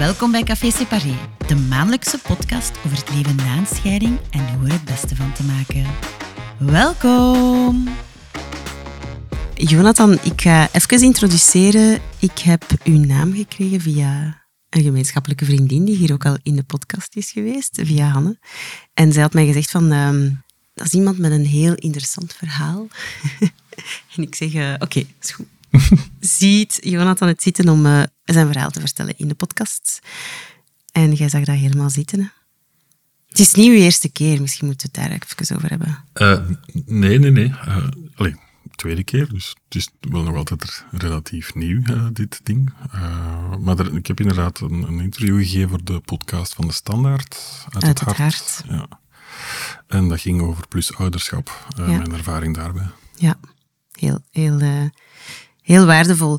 Welkom bij Café Separé, de maandelijkse podcast over het leven na een scheiding en hoe er het beste van te maken. Welkom! Jonathan, ik ga even introduceren. Ik heb uw naam gekregen via een gemeenschappelijke vriendin die hier ook al in de podcast is geweest, via Hanne. En zij had mij gezegd van, ehm, dat is iemand met een heel interessant verhaal. en ik zeg, uh, oké, is goed. Ziet Jonathan het zitten om uh, zijn verhaal te vertellen in de podcast. En jij zag dat helemaal zitten. Hè? Het is niet uw eerste keer, misschien moeten we het daar even over hebben. Uh, nee, nee, nee. Uh, allee, tweede keer, dus het is wel nog altijd relatief nieuw, uh, dit ding. maar er, ik heb inderdaad een, een, interview gegeven voor de podcast van De Standaard. Uit, uit het, het, hart. hart. Ja. En dat ging over plus ouderschap, ja. mijn ervaring daarbij. Ja, heel, heel, heel waardevol.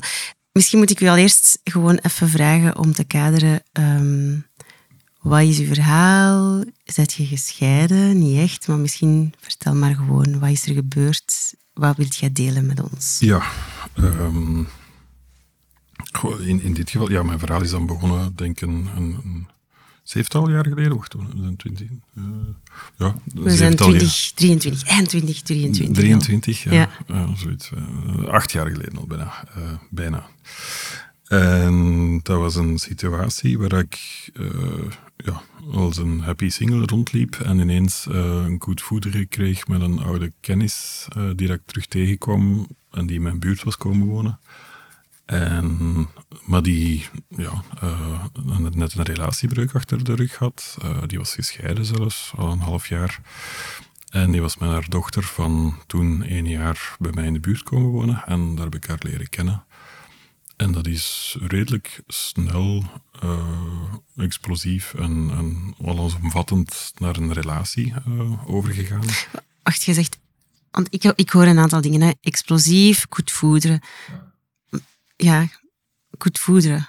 Misschien moet ik u al eerst gewoon even vragen om te kaderen. Um, wat is uw verhaal? Zet je gescheiden? Niet echt, maar misschien vertel maar gewoon. Wat is er gebeurd? Wat wilt jij delen met ons? Ja, um, in, in dit geval, ja, mijn verhaal is dan begonnen, denk ik, een zevental jaar geleden. Wacht, we zijn 20. Uh, ja, we zijn 20, 23, eind 2023. 23, ja. ja. ja zoiets. Uh, acht jaar geleden al bijna. Uh, bijna. En dat was een situatie waar ik ja, als een happy single rondliep en ineens een goed voeder kreeg met een oude kennis die ik terug tegenkwam en die in mijn buurt was komen wonen. En, maar die ja, uh, net een relatiebreuk achter de rug had. Uh, die was gescheiden zelfs, al een half jaar. En die was met haar dochter van toen één jaar bij mij in de buurt komen wonen. En daar heb ik haar leren kennen. En dat is redelijk snel, uh, explosief en, en allesomvattend naar een relatie overgegaan. Wacht, je zegt, want ik, ik hoor een aantal dingen. Hè. Explosief, goed voederen. Ja ja, goed voederen.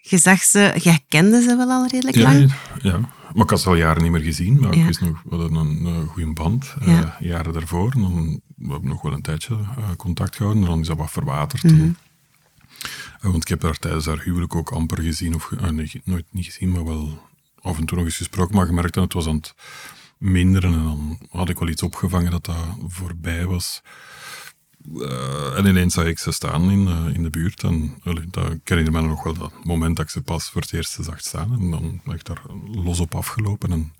Je zag ze, jij kende ze wel al redelijk lang? Ja, maar ik had ze al jaren niet meer gezien. Maar ik wist nog, we hadden een, een goede band, uh, jaren daarvoor. En dan, we hebben nog wel een tijdje uh, contact gehouden, en dan is dat wat verwaterd. Mm -hmm. uh, want ik heb haar tijdens haar huwelijk ook amper gezien, of nee, nooit niet gezien, maar wel af en toe nog eens gesproken. Maar gemerkt dat het was aan het minderen. En dan had ik wel iets opgevangen dat dat voorbij was. Uh, en ineens zag ik ze staan in, uh, in de buurt. En dat ken me nog wel dat moment dat ik ze pas voor het eerst zag staan. En dan ben ik daar los op afgelopen en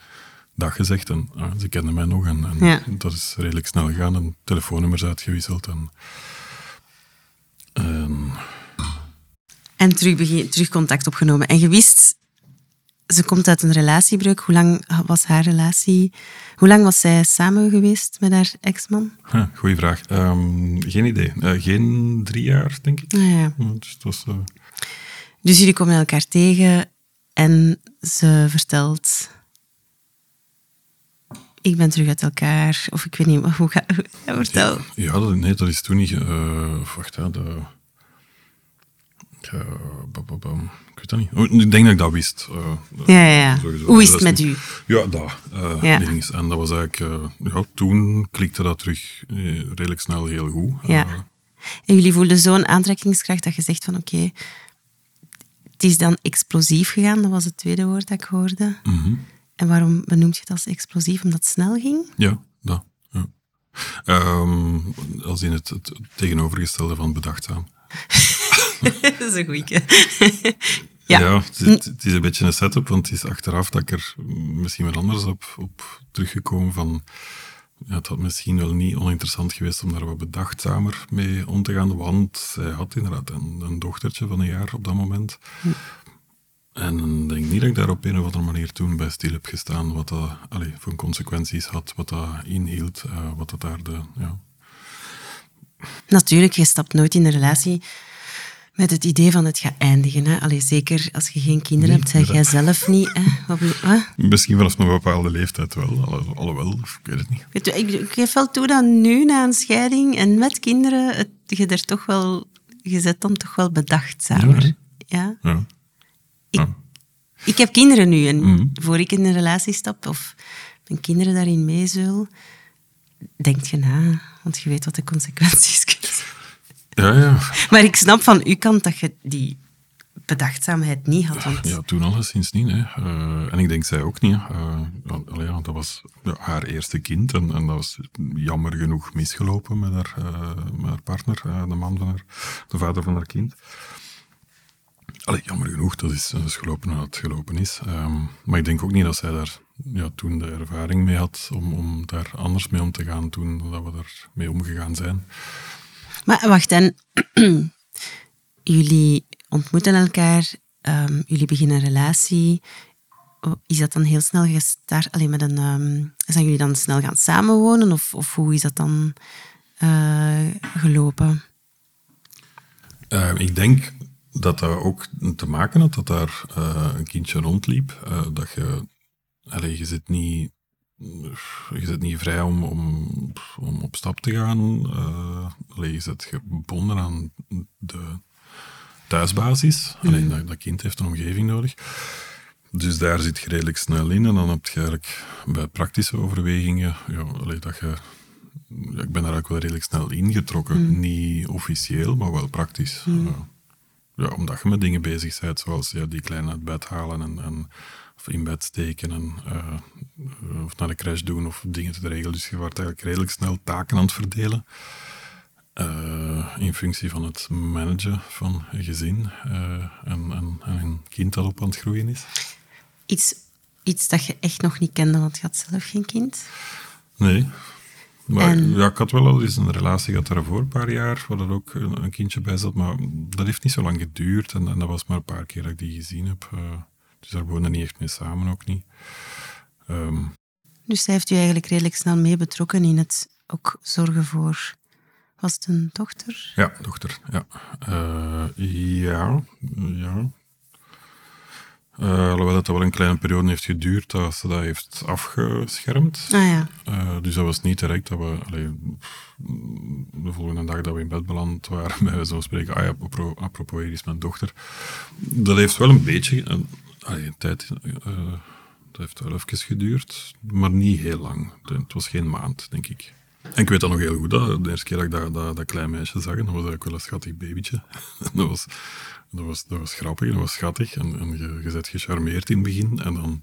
dag gezegd. En ze kenden mij nog. En, en ja. dat is redelijk snel gegaan. En telefoonnummers uitgewisseld. En, en, en terug, begin, terug contact opgenomen. En je wist ze komt uit een relatiebreuk. Hoe lang was haar relatie? Hoe lang was zij samen geweest met haar ex-man? Huh, goeie vraag. Um, geen idee. Uh, geen drie jaar, denk ik. Ah, ja. Dus, was, uh... dus jullie komen elkaar tegen en ze vertelt... Ik ben terug uit elkaar. Of ik weet niet, hoe ga ja, vertel. Ja, dat, nee, dat is toen niet... Uh, wacht, hè, de... Ik weet dat niet. Oh, ik denk dat ik dat wist. Uh, ja, ja, ja. Hoe is het met u? Ja, dat. Uh, ja. En dat was eigenlijk... Ja, toen klikte dat terug redelijk snel heel goed. Ja. en jullie voelden zo'n aantrekkingskracht dat je zegt van oké, het is dan explosief gegaan. Dat was het tweede woord dat ik hoorde. Mm -hmm. En waarom benoemt je het als explosief? Omdat het snel ging? Ja, dat. Ja. Um, als in het, het tegenovergestelde van bedachtzaam. dat is een goeie. Ja, ja het, het, is een beetje een setup, want het is achteraf dat ik er misschien wel anders op, op teruggekomen van... Ja, het had misschien wel niet oninteressant geweest om daar wat bedachtzamer mee om te gaan, want zij had inderdaad een, een dochtertje van een jaar op dat moment. Hm. En ik denk niet dat ik daar op een of andere manier toen bij stil heb gestaan wat dat allez, voor consequenties had, wat dat inhield, uh, wat dat daar de... Ja. Natuurlijk, je stapt nooit in een relatie met het idee van het gaat eindigen. Hè? Allee, zeker als je geen kinderen hebt, zeg jij zelf niet. Hè? Wat? Misschien vanaf een bepaalde leeftijd wel, alhoewel, ik weet het niet. Weet je, ik, ik geef wel toe dat nu, na een scheiding en met kinderen, het, je er toch wel, je zet dan toch wel bedachtzamer. Ja? ja? Ik, ik heb kinderen nu en mm voor ik in een relatie stap of mijn kinderen daarin meezul, denk je na, want je weet wat de consequenties kunnen zijn. Ja, ja. Maar ik snap van uw kant dat je die bedachtzaamheid niet had. Want... Ja, toen alleszins niet. Hè. Uh, en ik denk zij ook niet. Uh, ja, dat was ja, haar eerste kind en, en, dat was jammer genoeg misgelopen met haar, uh, met haar partner, de man van haar, de vader van haar kind. Allee, jammer genoeg, dat is, dat is gelopen hoe het gelopen is. Um, maar ik denk ook niet dat zij daar ja, toen de ervaring mee had om, om daar anders mee om te gaan toen dat we daar mee omgegaan zijn. Maar wacht, en jullie ontmoeten elkaar, um, jullie beginnen een relatie. Is dat dan heel snel gestart? Alleen met een, um, zijn jullie dan snel gaan samenwonen? Of, of hoe is dat dan uh, gelopen? Uh, ik denk dat dat ook te maken had dat daar uh, een kindje rondliep. dat je, allez, je zit niet je zit niet vrij om, om, om op stap te gaan. Uh, je zit gebonden aan de thuisbasis. Mm. Alleen dat, dat, kind heeft een omgeving nodig. Dus daar zit je redelijk snel in. En dan heb je eigenlijk bij praktische overwegingen, ja, allee, dat je, ja, ik ben daar ook wel redelijk snel ingetrokken. Mm. Niet officieel, maar wel praktisch. Mm. Uh, ja, omdat je met dingen bezig bent, zoals ja, die kleine uit bed halen en, en of in bed steken en, uh, of naar de crash doen of dingen te regelen. Dus je wordt eigenlijk redelijk snel taken aan het verdelen. Uh, in functie van het managen van een gezin en, en, en, een kind dat op aan het groeien is. Iets, iets dat je echt nog niet kende, want je had zelf geen kind? Nee. Maar en... ja, ik had wel al eens een relatie gehad daarvoor, een paar jaar, waar er ook een, kindje bij zat. Maar dat heeft niet zo lang geduurd en, en dat was maar een paar keer dat ik die gezien heb. Uh, dus daar wonen niet echt mee samen ook niet. Um, dus zij heeft u eigenlijk redelijk snel mee betrokken in het ook zorgen voor was het een dochter? Ja, dochter. Ja, uh, ja, ja. Uh, alhoewel het wel een kleine periode heeft geduurd dat ze dat heeft afgeschermd. Ah, ja. Uh, dus dat was niet direct dat we allee, de volgende dag dat we in bed beland waren, bij zo spreken, ah ja, apropos, hier is mijn dochter. Dat heeft wel een beetje allee, een tijd, uh, dat heeft wel even geduurd, maar niet heel lang. Het was geen maand, denk ik. En ik weet dat nog heel goed. De eerste keer dat ik dat, dat, klein meisje zag, dat was eigenlijk wel een schattig babytje. dat, was, dat, was, dat was grappig, dat was schattig. En, en je, je bent gecharmeerd in het begin. En dan,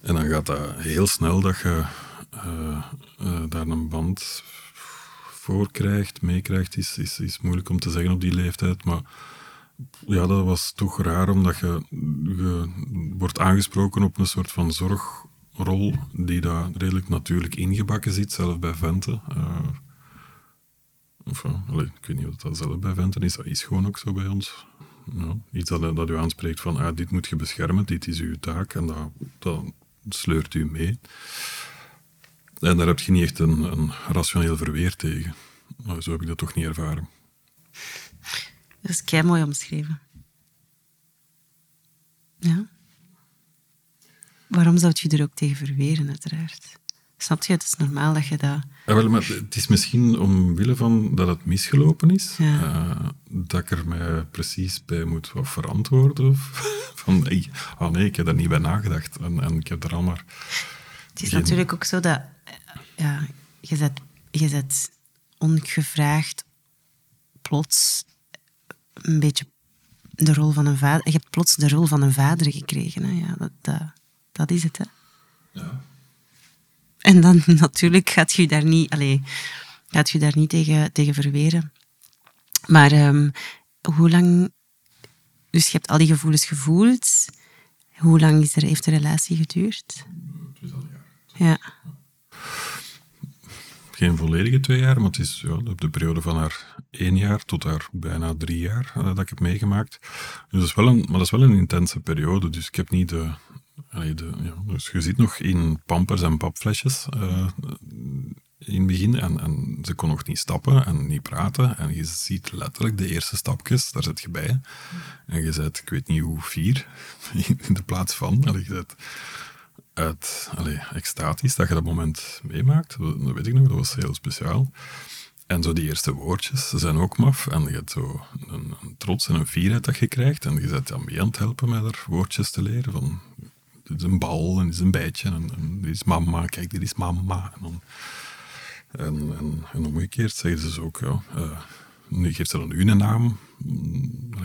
en dan gaat dat heel snel dat je uh, uh, daar een band voor krijgt, meekrijgt. Is, is, is moeilijk om te zeggen op die leeftijd. Maar ja, dat was toch raar, omdat je, je wordt aangesproken op een soort van zorg rol die daar redelijk natuurlijk ingebakken zit, zelf bij venten. Uh, enfin, allez, ik weet niet of dat zelf bij venten is, dat is gewoon ook zo bij ons. Ja, iets dat, dat u aanspreekt van, ah, dit moet je beschermen, dit is uw taak en dat, sleurt u mee. En daar heb je niet echt een, een rationeel verweer tegen. Maar zo heb ik dat toch niet ervaren. Dat is kei mooi omschreven. Ja. Waarom zou je er ook tegen verweren, uiteraard? Snap je? Het is normaal dat je dat... Ja, wel, maar het is misschien omwille van dat het misgelopen is, uh, dat ik er mij precies bij moet wat verantwoorden. van, hey, oh nee, ik heb daar niet bij nagedacht. En, en ik heb er al maar... Het is natuurlijk ook zo dat... Ja, je zet, je zet ongevraagd plots een beetje de rol van een vader... Je hebt plots de rol van een vader gekregen. Hè? Ja, dat, dat dat is het, hè. Ja. En dan natuurlijk gaat je daar niet, allez, gaat je daar niet tegen, tegen verweren. Maar um, hoe lang... Dus je hebt al die gevoelens gevoeld. Hoe lang is er, heeft de relatie geduurd? Tweetal jaar. Ja. Geen volledige twee jaar, maar het is ja, de periode van haar één jaar tot haar bijna drie jaar uh, dat ik heb meegemaakt. Dus dat is wel een, maar dat is wel een intense periode. Dus ik heb niet de, ja, dus je zit nog in pampers en papflesjes uh, in het begin en, en, ze kon nog niet stappen en niet praten. En je ziet letterlijk de eerste stapjes, daar zit je bij. En je zet, ik weet niet hoe, vier in de plaats van. Allee, je zet uit, allee, extatisch dat je dat moment meemaakt. Dat, weet ik nog, dat was heel speciaal. En zo die eerste woordjes, zijn ook maf. En je hebt zo een, trots en een fierheid dat je krijgt. En je zet aan mee aan het helpen met haar woordjes te leren. Van, dit is een bal en dit is een bijtje en, dit is mama, kijk, dit is mama. En, dan, en, en, omgekeerd zeggen ze ook, ja, uh, nu geeft ze dan u een naam.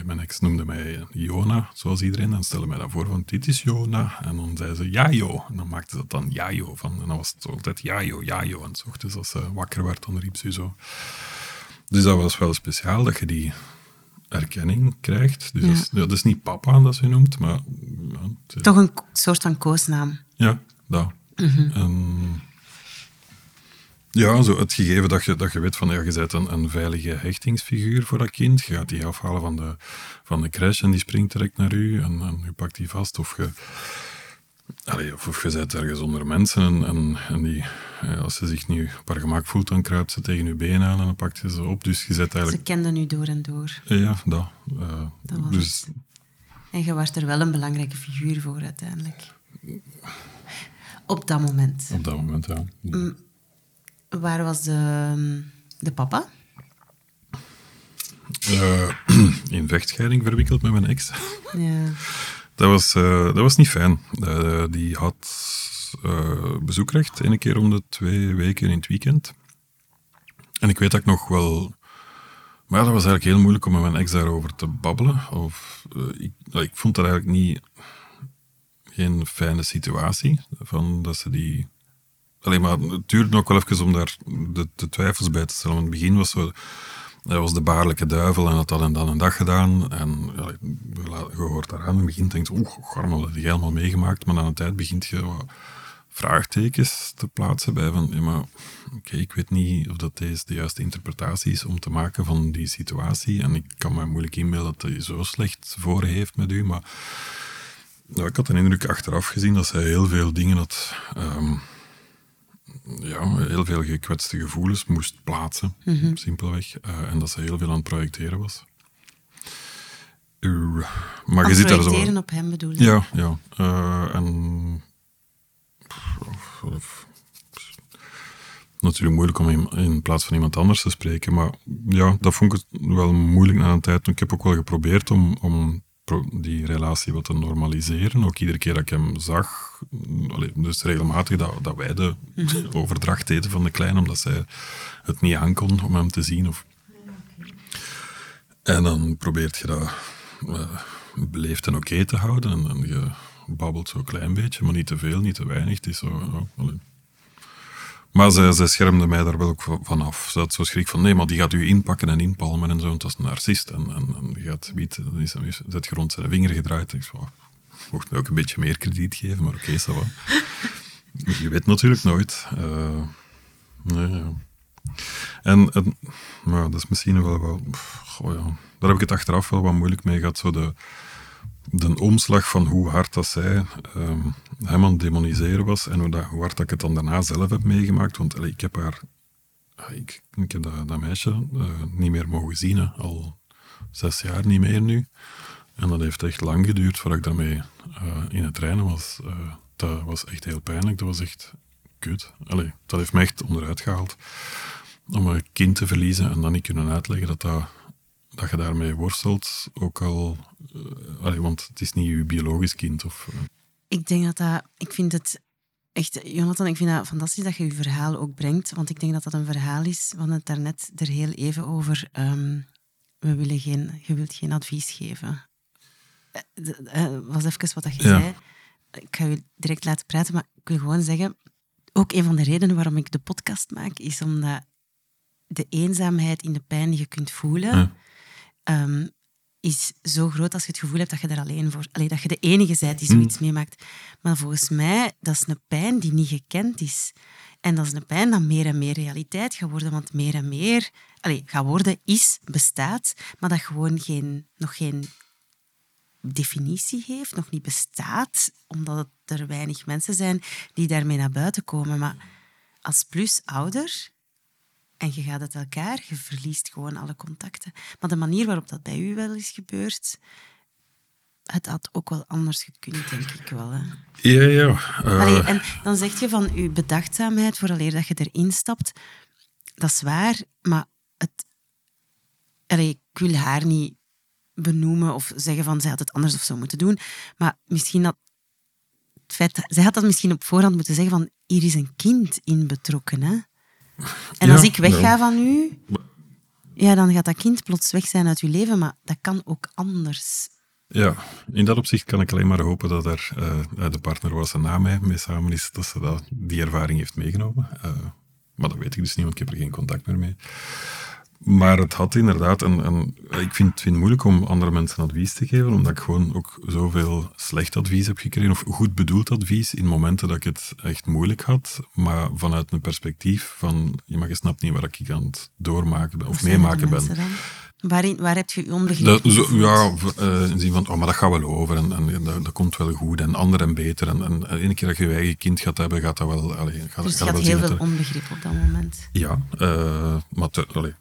Mijn ex noemde mij Jona, zoals iedereen. Dan stelde mij dan voor van, dit is Jona. En dan zei ze, Jajo. En dan maakte ze dat dan Jajo van. En dan was het altijd Jajo, Jajo. En s ochtends als ze wakker werd, dan riep ze zo. Dus dat was wel speciaal, dat je die erkenning krijgt. Dus dat, is, ja, dat is niet papa dat ze noemt, maar... Ja, is- Toch een soort van koosnaam. ja, dat. En, ja, zo het gegeven dat je, dat je weet van ja, je bent een, een veilige hechtingsfiguur voor dat kind. Je gaat die afhalen van de, van de crash en die springt direct naar u en, en je pakt die vast. Of je, allee, of, of je bent ergens onder mensen en, en, en die, ja, als ze zich nu op haar gemak voelt, dan kruipt ze tegen je been aan en dan pakt je ze op. Dus je zet Ze eigenlijk... kenden u door en door. Ja, dat. eh, Dat was dus het. En je was er wel een belangrijke figuur voor uiteindelijk. Op dat moment. op dat moment, ja. Waar was de, de papa? Eh, in vechtscheiding verwikkeld met mijn ex. Ja. Dat was, eh, dat was niet fijn. Eh, die had bezoekrecht, één keer om de twee weken in het weekend. En ik weet dat ik nog wel... Maar ja, dat was eigenlijk heel moeilijk om met mijn ex daarover te babbelen. Of, ik, nou, ik vond dat eigenlijk niet... Geen fijne situatie. Van dat ze die... Alleen maar het duurde ook wel even om daar de, de twijfels bij te stellen. Want in het begin was zo... Hij was de baarlijke duivel en had dat en dat en dat gedaan. En ja, je hoort daaraan in het begin denkt oeh, garmel, dat heb je helemaal meegemaakt. Maar na een tijd begint je wat vraagtekens te plaatsen bij van, ja, maar oké, ik weet niet of dat deze de juiste interpretatie is om te maken van die situatie. En ik kan me moeilijk inbeelden dat hij zo slecht voor heeft met u, maar ik had de indruk achteraf gezien dat zij heel veel dingen had... ehm, ja, heel veel gekwetste gevoelens moest plaatsen, simpelweg. Eh, en dat ze heel veel aan het projecteren was. Uh, maar je zit daar zo... projecteren op hem bedoel je? Ja, ja. Eh, en... Natuurlijk moeilijk om in, in plaats van iemand anders te spreken, maar ja, dat vond ik wel moeilijk na een tijd. Ik heb ook wel geprobeerd om, om die relatie wat te normaliseren. Ook iedere keer dat ik hem zag, allee, dus regelmatig dat, dat wij de overdracht deden van de kleine, omdat zij het niet aankon om hem te zien. Of... En dan probeert je dat eh, beleefd en oké te houden. En, en je babbelt zo een klein beetje, maar niet te veel, niet te weinig. Het is zo, allee. Maar zij, zij schermde mij daar wel ook va- van af. Ze had zo schrik van, nee, maar die gaat u inpakken en inpalmen en zo. Dat is een narcist. En, en, en die gaat wiet, dan is hem zet je rond zijn vinger gedraaid. Ik mocht mij ook een beetje meer krediet geven, maar oké, okay, Je weet natuurlijk nooit. Eh, nee, ja. En, en dat is misschien wel wel... Goh, ja. Daar heb ik het achteraf wel wat moeilijk mee gehad. Zo de, de omslag van hoe hard dat zij ehm, hem aan demoniseren was en hoe, dat, hoe hard dat ik het dan daarna zelf heb meegemaakt. Want ik heb haar... Ik, heb dat, dat meisje eh, niet meer mogen zien. Al zes jaar niet meer nu. En dat heeft echt lang geduurd voordat ik daarmee eh, in het trainen was. Eh, dat was echt heel pijnlijk. Dat was echt kut. Allee, dat heeft me echt onderuit gehaald. Om een kind te verliezen en dan niet kunnen uitleggen dat, dat, dat je daarmee worstelt. Ook al... eh, allee, want het is niet je biologisch kind. Of, eh, Ik denk dat dat... Ik vind het echt... Jonathan, ik vind dat fantastisch dat je je verhaal ook brengt. Want ik denk dat dat een verhaal is. We hadden het daarnet er heel even over. ehm, we willen geen, je wilt geen advies geven. Eh, was even wat dat je Ja. zei. Ik ga je direct laten praten, maar ik wil gewoon zeggen... Ook een van de redenen waarom ik de podcast maak, is omdat de eenzaamheid in de pijn die je kunt voelen... Ja. Ehm, is zo groot als je het gevoel hebt dat je er alleen voor... Allee, dat je de enige bent die zoiets meemaakt. Maar volgens mij, dat is een pijn die niet gekend is. En dat is een pijn dat meer en meer realiteit gaat worden. Want meer en meer... Allee, gaat worden, is, bestaat, maar dat gewoon geen, nog geen definitie heeft, nog niet bestaat, omdat er weinig mensen zijn die daarmee naar buiten komen. Maar als plus ouder en je gaat uit elkaar, je verliest gewoon alle contacten. Maar de manier waarop dat bij u wel is gebeurd, het had ook wel anders gekund, denk ik wel. Hè. Ja, ja. eh, Allee, en dan zeg je van je bedachtzaamheid, vooraleer dat je erin stapt, dat is waar, maar het, allee, ik wil haar niet benoemen of zeggen van zij had het anders of zo moeten doen, maar misschien dat het feit, zij had dat misschien op voorhand moeten zeggen van hier is een kind in betrokken. Hè? En Ja, als ik wegga ja. van u, ja, dan gaat dat kind plots weg zijn uit je leven, maar dat kan ook anders. Ja, in dat opzicht kan ik alleen maar hopen dat er uh, de partner was na mij mee samen is, dat ze dat, die ervaring heeft meegenomen. Uh, maar dat weet ik dus niet, want ik heb er geen contact meer mee. Maar het had inderdaad, en, en ik vind, vind het moeilijk om andere mensen advies te geven, omdat ik gewoon ook zoveel slecht advies heb gekregen, of goed bedoeld advies, in momenten dat ik het echt moeilijk had, maar vanuit een perspectief van, je mag je snapt niet waar ik aan het doormaken ben, of meemaken ben. Waarin, waar heb je je onbegrip Ja, uh, in zin van, oh, maar dat gaat wel over en, en dat, dat, komt wel goed en ander en beter. En, en ene keer dat je je eigen kind gaat hebben, gaat dat wel... Allee, gaat, dus je had heel veel onbegrip op dat moment. Ja, uh, maar te, allee,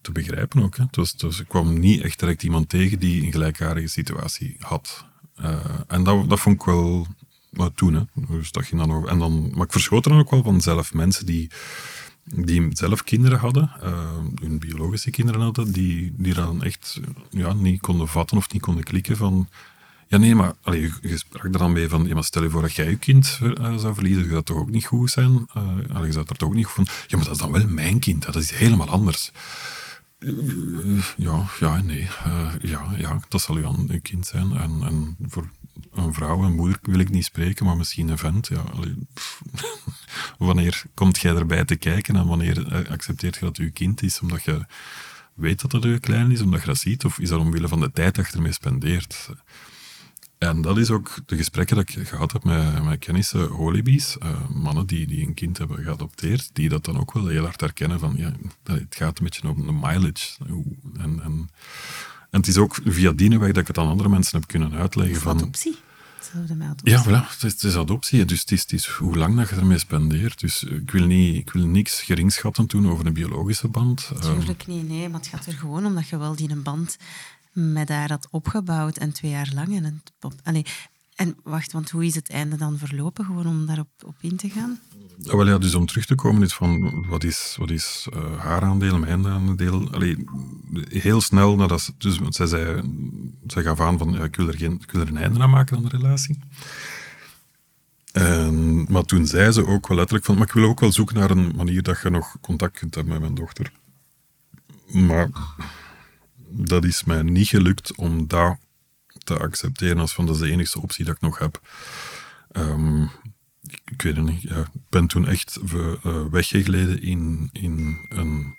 te, begrijpen ook. Hè. Dus, dus ik kwam niet echt direct iemand tegen die een gelijkaardige situatie had. Uh, en dat, dat vond ik wel... Maar toen, hè. Dus dat ging dan over. En dan, maar ik verschoot er dan ook wel van zelf mensen die die zelf kinderen hadden, uh, hun biologische kinderen hadden, die, die dan echt ja, niet konden vatten of niet konden klikken van... Ja, nee, maar je, sprak er dan mee van, stel je voor dat jij je kind uh, zou verliezen, zou dat toch ook niet goed zijn? Uh, je zou er toch ook niet goed van... Ja, maar dat is dan wel mijn kind, dat is helemaal anders. ja, ja, nee. ja, ja, dat zal uw kind zijn. En voor een vrouw, een moeder wil ik niet spreken, maar misschien een vent. Ja, wanneer komt jij erbij te kijken en wanneer eh, accepteert je dat je kind is, omdat je weet dat het je klein is, omdat je dat ziet, of is dat omwille van de tijd dat je ermee spendeert? En dat is ook de gesprekken dat ik gehad heb met, met kennissen holibies, uh, mannen die, die een kind hebben geadopteerd, die dat dan ook wel heel hard herkennen van, ja, het gaat een beetje om de mileage. En, en en het is ook via die weg dat ik het aan andere mensen heb kunnen uitleggen. Van, adoptie. Ja, voilà, het is, het is, adoptie. Dus het is, het is, hoe lang dat je ermee spendeert. Dus ik wil, niet, ik wil niks geringschatten doen over een biologische band. Natuurlijk um, niet, nee. Maar het gaat er gewoon om dat je wel die een band met haar had opgebouwd en twee jaar lang. En, het, allee, en wacht, want hoe is het einde dan verlopen? Gewoon om daarop op in te gaan? Ja, wel ja, dus om terug te komen is van wat is, wat is uh, haar aandeel, mijn aandeel. Allee, heel snel nadat dus zij, zei, zij gaf aan van ja, ik, wil er geen, ik wil er een einde aan maken aan de relatie. Maar toen zei ze ook wel letterlijk van, maar ik wil ook wel zoeken naar een manier dat je nog contact kunt hebben met mijn dochter. Maar dat is mij niet gelukt om dat te accepteren als van dat is de enige optie dat ik nog heb. Um, ik weet het niet. Ja, ik ben toen echt uh, weggegleden in, in, een,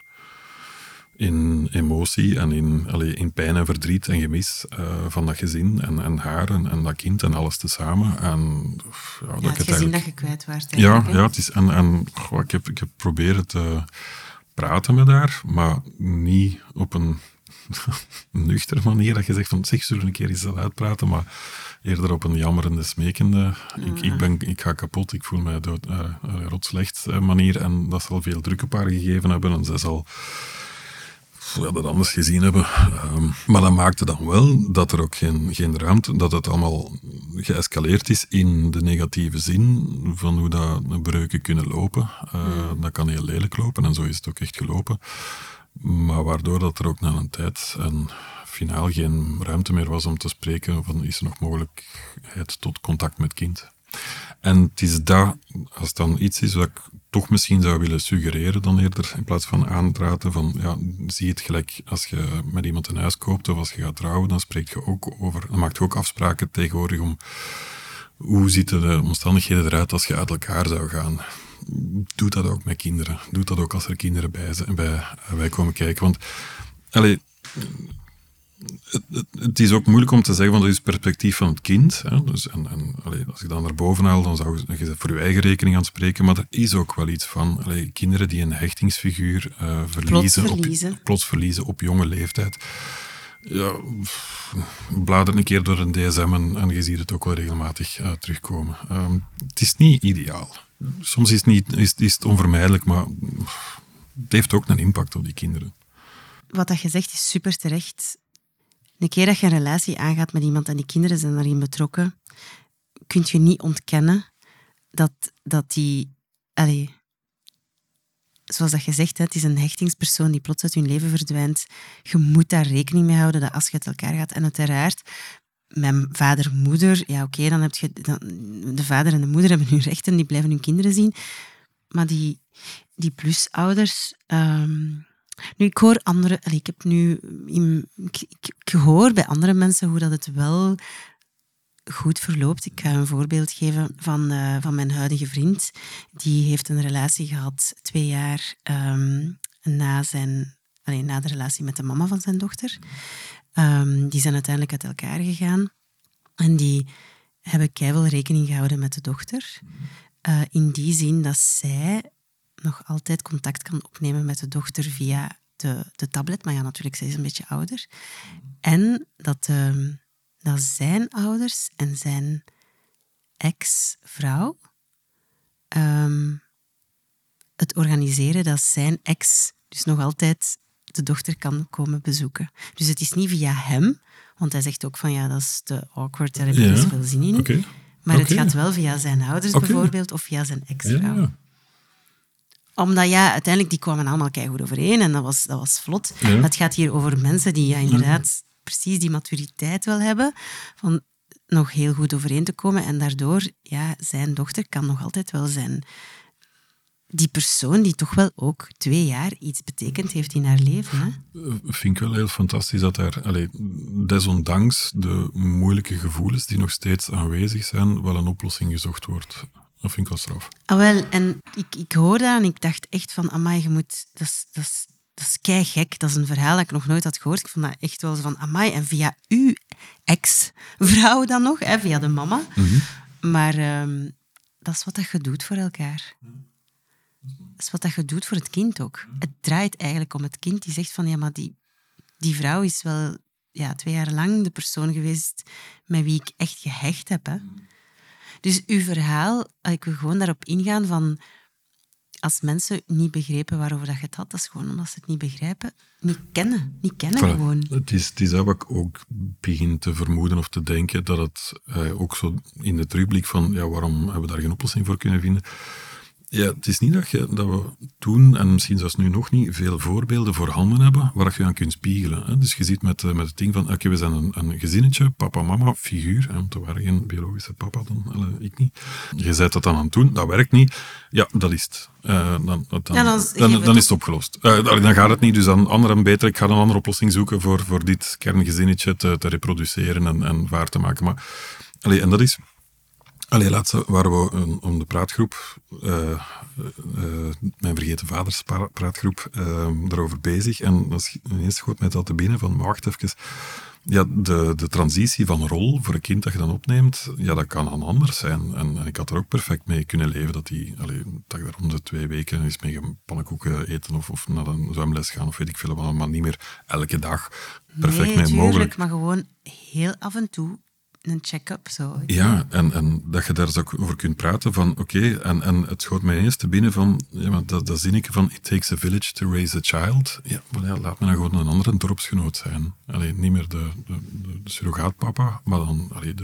in emotie en in, allee, in pijn en verdriet en gemis uh, van dat gezin en, en haar en, en, dat kind en alles tezamen. En, ja, ja, dat het gezin dat je kwijt was. Ja, ja het is, en, en ik, heb, ik heb proberen te praten met haar, maar niet op een nuchtere manier dat je zegt van zeg, zullen een keer eens uitpraten, maar eerder op een jammerende, smekende, ik, ik, ben, ik ga kapot, ik voel mij dood, uh, rotslecht uh, manier en dat zal veel druk op haar gegeven hebben en zij zal ja, dat anders gezien hebben. Um, maar dat maakte dan wel dat er ook geen, geen ruimte, dat het allemaal geëscaleerd is in de negatieve zin van hoe dat breuken kunnen lopen. Uh, Dat kan heel lelijk lopen en zo is het ook echt gelopen. Maar waardoor dat er ook na een tijd en finaal geen ruimte meer was om te spreken van is er nog mogelijkheid tot contact met kind. En het is dat, als dan iets is wat ik toch misschien zou willen suggereren dan eerder, in plaats van aandraten van, ja, zie het gelijk als je met iemand een huis koopt of als je gaat trouwen, dan spreekt je ook over, dan maakt je ook afspraken tegenwoordig om hoe zitten de omstandigheden eruit als je uit elkaar zou gaan doe dat ook met kinderen. Doe dat ook als er kinderen bij, zijn, bij, bij komen kijken. Want allee, het, het, het, is ook moeilijk om te zeggen, want dat is het perspectief van het kind. Hè? Dus, en, en allee, als ik dan naar boven haal, dan zou je voor je eigen rekening aan spreken. Maar er is ook wel iets van allee, kinderen die een hechtingsfiguur uh, verliezen, plots verliezen. Op, plots verliezen op jonge leeftijd. Ja, blader een keer door een DSM en, en je ziet het ook wel regelmatig uh, terugkomen. Um, het is niet ideaal soms is het, niet, is, is het onvermijdelijk, maar het heeft ook een impact op die kinderen. Wat dat je zegt is super terecht. Een keer dat je een relatie aangaat met iemand en die kinderen zijn daarin betrokken, kun je niet ontkennen dat, dat die... Allez, zoals dat je zegt, het is een hechtingspersoon die plots uit hun leven verdwijnt. Je moet daar rekening mee houden dat als je uit elkaar gaat. En uiteraard, mijn vader, moeder, ja oké, dan heb je dan, de vader en de moeder hebben hun rechten, die blijven hun kinderen zien. Maar die, die plusouders, um, Nu, ik hoor andere... ik heb nu... in- ik, hoor bij andere mensen hoe dat het wel goed verloopt. Ik ga een voorbeeld geven van, eh, van mijn huidige vriend. Die heeft een relatie gehad twee jaar ehm, na, zijn, allee, na de relatie met de mama van zijn dochter. Ehm, die zijn uiteindelijk uit elkaar gegaan. En die hebben keihard rekening gehouden met de dochter. Eh, in die zin dat zij nog altijd contact kan opnemen met de dochter via de, de tablet. Maar ja, natuurlijk, zij is een beetje ouder. En dat, ehm, dat zijn ouders en zijn ex-vrouw ehm, het organiseren dat zijn ex dus nog altijd de dochter kan komen bezoeken. Dus het is niet via hem, want hij zegt ook van ja, dat is te awkward, daar heb ik Ja, niet zoveel zin in. Maar het gaat wel via zijn ouders bijvoorbeeld of via zijn ex-vrouw ja. omdat ja, uiteindelijk die kwamen allemaal goed overeen en dat was, dat was vlot. Het gaat hier over mensen die ja, inderdaad precies die maturiteit wel hebben van nog heel goed overeen te komen. En daardoor, ja, zijn dochter kan nog altijd wel zijn die persoon die toch wel ook twee jaar iets betekend heeft in haar leven. Hè? Eh, vind ik wel heel fantastisch dat er, desondanks de moeilijke gevoelens die nog steeds aanwezig zijn, wel een oplossing gezocht wordt. Dat vind ik wel straf. Ah, wel, en ik, ik hoorde dat en ik dacht echt van, amai, je moet... Dat is, dat is, dat is keigek. Dat is een verhaal dat ik nog nooit had gehoord. Ik vond dat echt wel zo van, amai. En via uw ex-vrouw dan nog, hè, via de mama. Maar ehm, dat is wat dat je doet voor elkaar. Dat is wat dat je doet voor het kind ook. Het draait eigenlijk om het kind die zegt van, ja, maar die, die vrouw is wel ja, twee jaar lang de persoon geweest met wie ik echt gehecht heb. Hè. Dus uw verhaal, eh, ik wil gewoon daarop ingaan van als mensen niet begrepen waarover dat je het had, dat is gewoon omdat ze het niet begrijpen, niet kennen. Niet kennen Voilà. gewoon. Het is, het is dat wat ik ook begin te vermoeden of te denken, dat het eh, ook zo in de terugblik van, ja, waarom hebben we daar geen oplossing voor kunnen vinden? Ja, het is niet dat, je, dat we toen, en misschien zelfs nu nog niet, veel voorbeelden voorhanden hebben waar je aan kunt spiegelen. Hè? Dus je ziet met, eh, met het ding van, oké, we zijn een, een gezinnetje, papa, mama, figuur, hè, want er waren geen biologische papa dan, eh, ik niet. Je zet dat dan aan het doen, dat werkt niet. Ja, dat is het. Eh, dan, dan, dan, Ja, dan dan, geven we dan het is het opgelost. Dan gaat het niet, dus dan ander en beter, ik ga een andere oplossing zoeken voor, voor dit kerngezinnetje te, te reproduceren en, en waar te maken. Maar, allee, en dat is... Allee, laatst waren we een- om de praatgroep, eh, eh, mijn vergeten vaders pra- praatgroep, eh, daarover bezig. En dat is ineens schoot mij dat te binnen van, wacht even. Ja, de, de transitie van rol voor een kind dat je dan opneemt, ja, dat kan dan anders zijn. En, en ik had er ook perfect mee kunnen leven dat, die, allee, dat ik daar om de twee weken eens mee pannenkoeken eten of, of naar een zwemles gaan of weet ik veel maar niet meer elke dag perfect nee, mee tuurlijk, mogelijk. maar gewoon heel af en toe een check-up. Zo. Ja, en, en dat je daar eens ook over kunt praten van, oké, en, en het schoot mij ineens te binnen van, ja, maar dat, dat zinnetje van, it takes a village to raise a child. Ja, maar ja, laat me dan gewoon een andere dorpsgenoot zijn. Alleen niet meer de, de, de, de surrogaatpapa, maar dan, allee, de,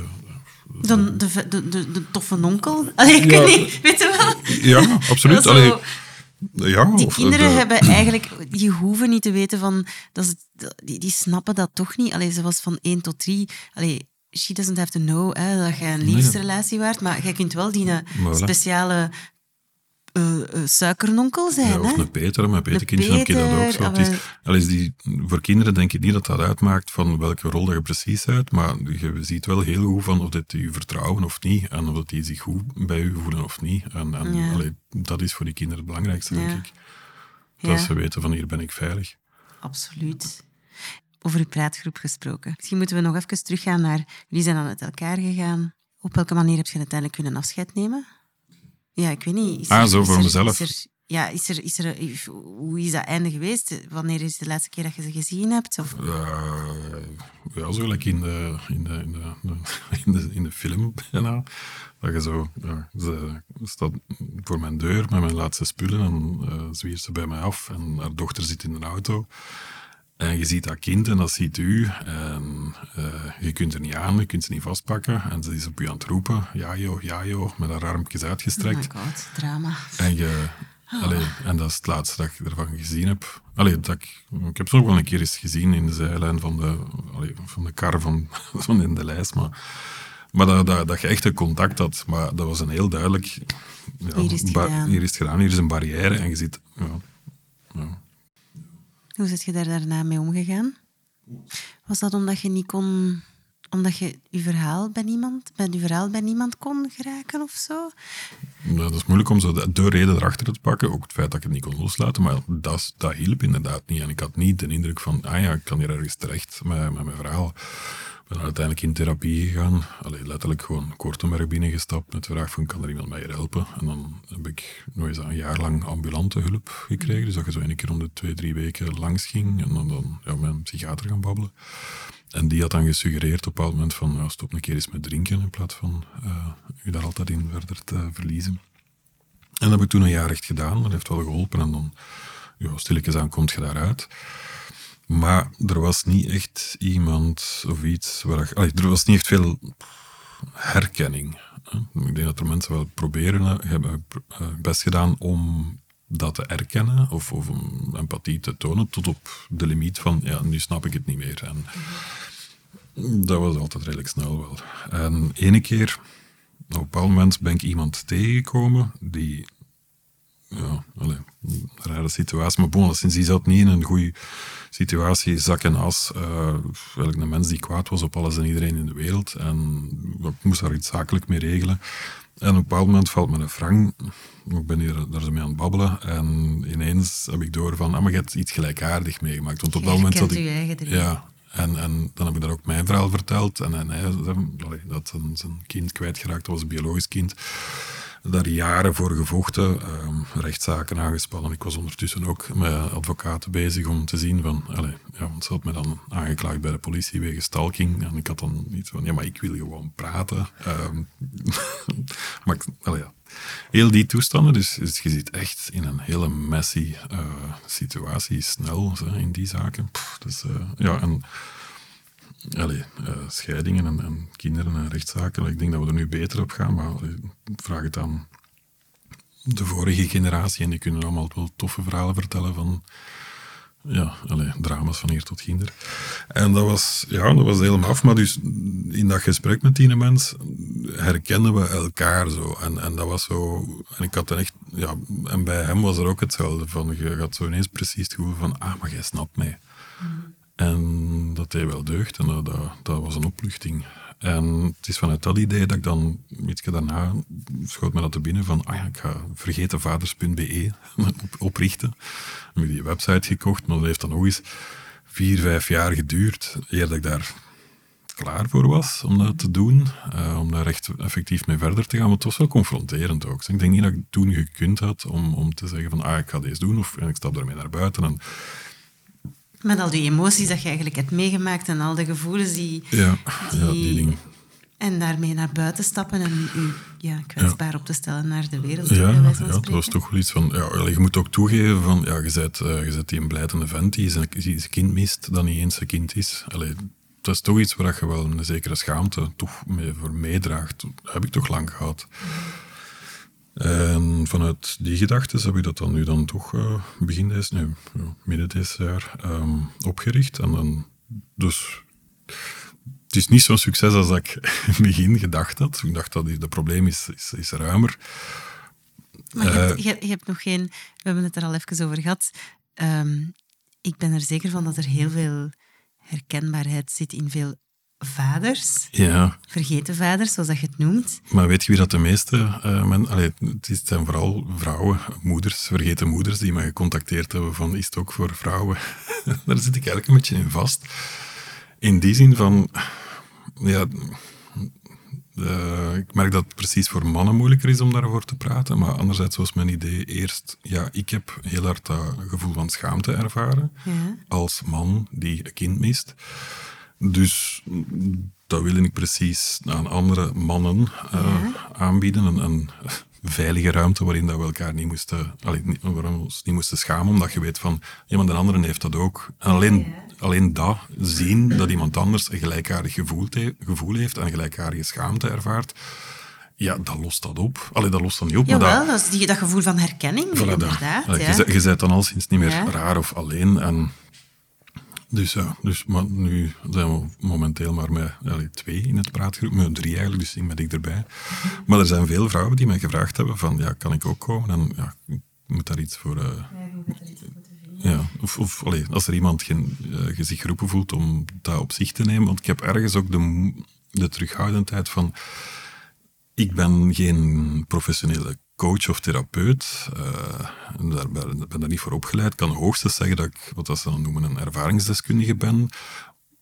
de- Dan de, de, de, de toffe onkel. Allee, ik Ja. weet niet, weet je wel? ja, absoluut. Zo- Allee, ja, Die kinderen de- hebben eigenlijk, die hoeven niet te weten van, dat is die, die snappen dat toch niet. Allee, zoals van 1 tot 3. Allee, she doesn't have to know hè, dat je een liefdesrelatie waard, maar jij kunt wel die eh, Voilà. speciale eh, suikernonkel zijn. Ja, of hè? een Peter, Een Peterkindje heb je dat ook zo. Het is, maar- al is die, voor kinderen denk ik niet dat dat uitmaakt van welke rol dat je precies uit, maar je ziet wel heel goed van of die je vertrouwen of niet, en of dat die zich goed bij u voelen of niet. En, en Ja. allee, dat is voor die kinderen het belangrijkste, denk Ja. ik. Dat ze weten van hier ben ik veilig. Absoluut. Over uw praatgroep gesproken. Misschien moeten we nog even teruggaan naar... Jullie zijn dan uit elkaar gegaan. Op welke manier heb je uiteindelijk kunnen afscheid nemen? Ja, ik weet niet. Is Ah, zo voor mezelf. Is er, ja, is er, is er, hoe is dat einde geweest? Wanneer is de laatste keer dat je ze gezien hebt? Of, ja, zo gelijk in de, in de, in de, in de, in de film bijna. Dat je zo, ja, ze staat voor mijn deur met mijn laatste spullen en eh zwiert ze bij mij af en haar dochter zit in een auto. En je ziet dat kind en dat ziet u. En eh, je kunt er niet aan, je kunt ze niet vastpakken. En ze is op u aan het roepen. Ja joh, ja joh, met haar armpjes oh uitgestrekt. my god, drama. En, je, allee, en dat is het laatste dat ik ervan gezien heb. Allee, dat ik, ik heb ze ook wel een keer eens gezien in de zijlijn van de, allee, van de kar van, van in de lijst. Maar, maar dat, dat, dat je echt een contact had. Maar dat was een heel duidelijk... Ja, Hier is het ba- gedaan. Hier is het gedaan, hier is een barrière. En je ziet... Ja, ja. Hoe zit je daar daarna mee omgegaan? Was dat omdat je niet kon omdat je je verhaal bij niemand, bij je verhaal bij niemand kon geraken of zo? Nou, dat is moeilijk om zo de, de, reden erachter te pakken. Ook het feit dat ik het niet kon loslaten. Maar dat, dat hielp inderdaad niet. En ik had niet de indruk van, ah ja, ik kan hier ergens terecht met, met mijn verhaal. Ben uiteindelijk in therapie gegaan. Allee, letterlijk gewoon Kortenberg binnengestapt met de vraag van, kan er iemand mij helpen? En dan heb ik nog eens een jaar lang ambulante hulp gekregen. Dus dat je zo een keer om de twee, drie weken langs ging. En dan, dan ja, met een psychiater gaan babbelen. En die had dan gesuggereerd op een bepaald moment van stop een keer eens met drinken in plaats van uh, u daar altijd in verder te verliezen. En dat heb ik toen een jaar echt gedaan. Dat heeft wel geholpen. En dan, ja, stilletjes aan, komt je daaruit. Maar er was niet echt iemand of iets waar allee, er was niet echt veel herkenning. Ik denk dat er mensen wel proberen, hebben eh, best gedaan om dat te erkennen of, of om empathie te tonen tot op de limiet van, ja, nu snap ik het niet meer. En dat was altijd redelijk snel wel. En ene keer, op een bepaald moment, ben ik iemand tegengekomen die, ja, allez, een rare situatie, maar bon, sinds die zat niet in een goede situatie, zak en as. Uh, een mens die kwaad was op alles en iedereen in de wereld. En ik moest daar iets zakelijk mee regelen. En op een bepaald moment valt me een frank. Ik ben hier daar mee aan het babbelen. En ineens heb ik door van, ah, maar je hebt iets gelijkaardig meegemaakt. Want op dat moment zat ik... Ja, en, en dan heb ik daar ook mijn verhaal verteld. En, en hij dat zijn, zijn kind kwijtgeraakt was, een biologisch kind daar jaren voor gevochten, um, rechtszaken aangespannen. Ik was ondertussen ook met advocaten bezig om te zien van, allez, ja, want ze had me dan aangeklaagd bij de politie wegens stalking. En ik had dan iets van, ja, maar ik wil gewoon praten. Um, maar, allez, ja. Heel die toestanden, dus, dus, je zit echt in een hele messy uh, situatie, snel in die zaken. Dus, uh, ja, en Allee, uh, scheidingen en, en, kinderen en rechtszaken. Ik denk dat we er nu beter op gaan, maar vraag het aan de vorige generatie en die kunnen allemaal wel toffe verhalen vertellen van ja, allee, drama's van hier tot kinder. En dat was, ja, dat was helemaal af. Maar dus in dat gesprek met die mens herkennen we elkaar zo. En, en dat was zo... En ik had echt... Ja, en bij hem was er ook hetzelfde. Van, je had zo ineens precies het gevoel van... Ah, maar jij snapt mij. Mm. En dat deed wel deugd en dat, dat, was een opluchting. En het is vanuit dat idee dat ik dan, iets daarna, schoot me dat te binnen van, ah ja, ik ga vergetenvaders.be oprichten. Ik heb die website gekocht, maar dat heeft dan nog eens vier, vijf jaar geduurd, eer dat ik daar klaar voor was om dat te doen, uh, om daar echt effectief mee verder te gaan. Maar het was wel confronterend ook. Ik denk niet dat ik toen gekund had om, om te zeggen van, ah, ik ga deze doen, of ik stap daarmee naar buiten. En met al die emoties dat je eigenlijk hebt meegemaakt en al de gevoelens die... Ja, die, ja, die dingen. En daarmee naar buiten stappen en je ja, kwetsbaar op te stellen naar de wereld. Ja, ja dat was toch wel iets van... Ja, je moet ook toegeven van... Ja, je bent, uh, je bent die een blijdende vent die zijn, zijn kind mist, dat niet eens zijn kind is. Allee, dat is toch iets waar je wel een zekere schaamte toch mee, voor meedraagt. Dat heb ik toch lang gehad. En vanuit die gedachten heb ik dat dan nu dan toch uh, begin deze, nee, midden deze jaar um, opgericht. En dan, dus het is niet zo'n succes als ik in het begin gedacht had. Ik dacht dat het probleem is, is, is ruimer. Maar je, hebt, je, je, hebt, nog geen... We hebben het er al even over gehad. Um, ik ben er zeker van dat er heel veel herkenbaarheid zit in veel vaders. Ja. Vergeten vaders, zoals dat je het noemt. Maar weet je wie dat de meeste... Uh, men, allee, het zijn vooral vrouwen, moeders, vergeten moeders, die mij gecontacteerd hebben van, is het ook voor vrouwen? Daar zit ik eigenlijk een beetje in vast. In die zin van... Ja, ik merk dat het precies voor mannen moeilijker is om daarover te praten. Maar anderzijds was mijn idee eerst... Ja, ik heb heel hard dat gevoel van schaamte ervaren. Ja. Als man die een kind mist. Dus dat wil ik precies aan andere mannen uh, aanbieden. Een, een, veilige ruimte waarin dat we elkaar niet moesten, allee, niet, waarom ons niet moesten schamen, omdat je weet van, iemand de andere heeft dat ook. En alleen, alleen dat, zien dat iemand anders een gelijkaardig gevoel, gevoel heeft en een gelijkaardige schaamte ervaart, ja, dat lost dat op. Allee, dat lost dan niet op. Jawel, maar dat, dat is die, dat gevoel van herkenning, voilà, inderdaad. Dat, ja. je, je bent dan al sinds niet meer raar of alleen. En dus ja, dus, maar nu zijn we momenteel maar met allee, twee in het praatgroep, met drie eigenlijk, dus ik ben ik erbij. Maar er zijn veel vrouwen die mij gevraagd hebben van, ja, kan ik ook komen? En ja, ik moet daar iets voor... Uh, ja, of, of allee, als er iemand geen, uh, zich geroepen voelt om dat op zich te nemen. Want ik heb ergens ook de, de terughoudendheid van. Ik ben geen professionele coach of therapeut. Uh, daar ben, ben daar niet voor opgeleid. Kan hoogstens zeggen dat ik, wat ze dan noemen, een ervaringsdeskundige ben.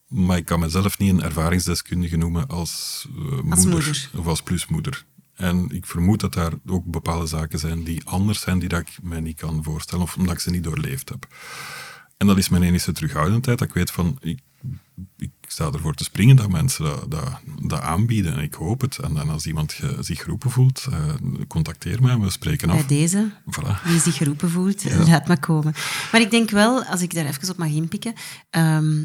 Maar ik kan mezelf niet een ervaringsdeskundige noemen als, uh, moeder, moeder, of als plusmoeder. En ik vermoed dat daar ook bepaalde zaken zijn die anders zijn, die dat ik mij niet kan voorstellen, of omdat ik ze niet doorleefd heb. En dat is mijn enige terughoudendheid, dat ik weet van, ik, ik sta ervoor te springen dat mensen dat, dat, dat aanbieden. En ik hoop het. En, dan als iemand zich geroepen voelt, uh, contacteer mij en we spreken af. Bij deze, voilà. wie zich geroepen voelt, laat me komen. Maar ik denk wel, als ik daar even op mag inpikken, um,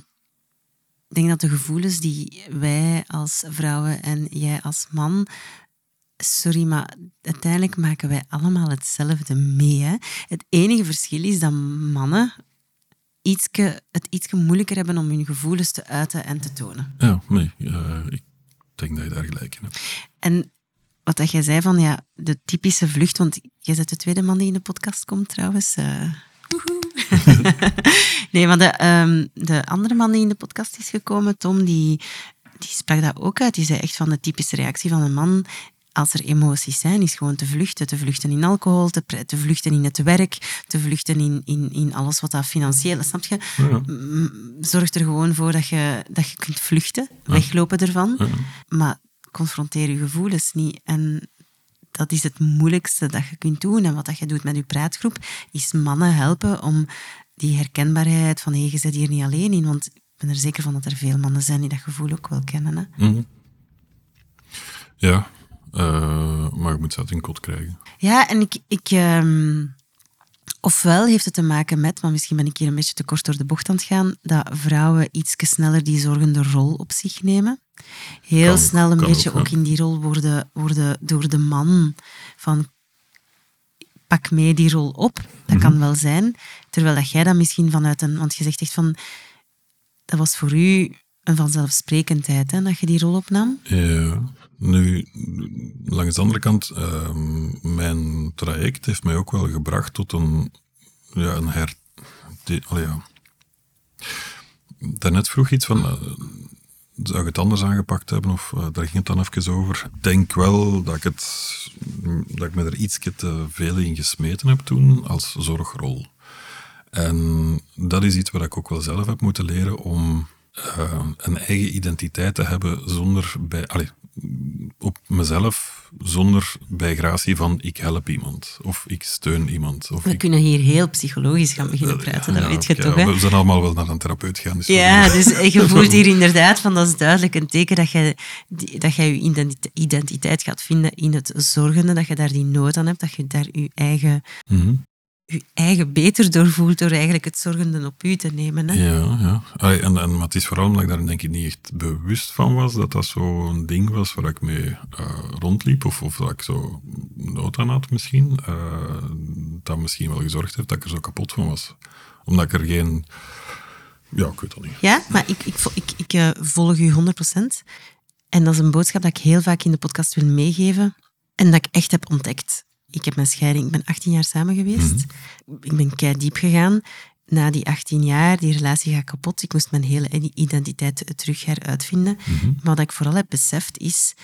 ik denk dat de gevoelens die wij als vrouwen en jij als man sorry, maar uiteindelijk maken wij allemaal hetzelfde mee. Hè? Het enige verschil is dat mannen ietske, het iets moeilijker hebben om hun gevoelens te uiten en te tonen. Ja, nee, uh, ik denk dat je daar gelijk in hebt. En wat dat jij zei van ja, de typische vlucht, want jij bent de tweede man die in de podcast komt trouwens. Uh, nee, maar de, um, de andere man die in de podcast is gekomen, Tom, die, die sprak dat ook uit. Die zei echt van de typische reactie van een man als er emoties zijn, is gewoon te vluchten. Te vluchten in alcohol, te, te vluchten in het werk, te vluchten in, in, in alles wat dat financieel is. Snap je? Zorg er gewoon voor dat je, dat je kunt vluchten, weglopen ervan. Maar confronteer je gevoelens niet. En dat is het moeilijkste dat je kunt doen. En wat dat je doet met je praatgroep, is mannen helpen om die herkenbaarheid van hé, je zit hier niet alleen in. Want ik ben er zeker van dat er veel mannen zijn die dat gevoel ook wel kennen. Hè? Mhm. Ja, uh, maar je moet ze uit een kot krijgen. Ja, en ik... ik um, ofwel heeft het te maken met, maar misschien ben ik hier een beetje te kort door de bocht aan het gaan, dat vrouwen iets sneller die zorgende rol op zich nemen. Heel snel een beetje ook, in die rol worden, worden door de man van pak mee die rol op. Dat mm kan mhm. wel zijn. Terwijl dat jij dat misschien vanuit een... Want je zegt echt van... Dat was voor u een vanzelfsprekendheid, hè, dat je die rol opnam. Ja. Nu, langs de andere kant, uh, mijn traject heeft mij ook wel gebracht tot een, ja, een her... Die, oh ja. Daarnet vroeg iets van, uh, zou ik het anders aangepakt hebben of daar ging het dan even over. Ik denk wel dat ik, het, dat ik me er iets te veel in gesmeten heb toen als zorgrol. En dat is iets wat ik ook wel zelf heb moeten leren om uh, een eigen identiteit te hebben zonder bij, allez, op mezelf zonder bijgratie van ik help iemand of ik steun iemand. Of we kunnen hier heel psychologisch gaan beginnen praten, dat weet je toch? Hè? We zijn allemaal wel naar een therapeut gaan. Dus ja, dus je voelt hier inderdaad van dat is duidelijk een teken dat je, dat je je identiteit gaat vinden in het zorgende, dat je daar die nood aan hebt, dat je daar je eigen mm je eigen beter doorvoelt door eigenlijk het zorgende op u te nemen. Hè? Ja, ja. en, en, maar het is vooral omdat ik daar denk ik niet echt bewust van was dat dat zo'n ding was waar ik mee uh, rondliep of, of dat ik zo nood aan had misschien. Uh, dat misschien wel gezorgd heeft dat ik er zo kapot van was. Omdat ik er geen... Ja, ik weet het niet. Ja, maar ik, ik, ik, ik uh, volg u 100%. En dat is een boodschap dat ik heel vaak in de podcast wil meegeven en dat ik echt heb ontdekt ik heb mijn scheiding, ik ben 18 jaar samen geweest. Mhm. Ik ben kei diep gegaan. Na die 18 jaar, die relatie gaat kapot. Ik moest mijn hele identiteit terug heruitvinden. Mm Maar wat ik vooral heb beseft is,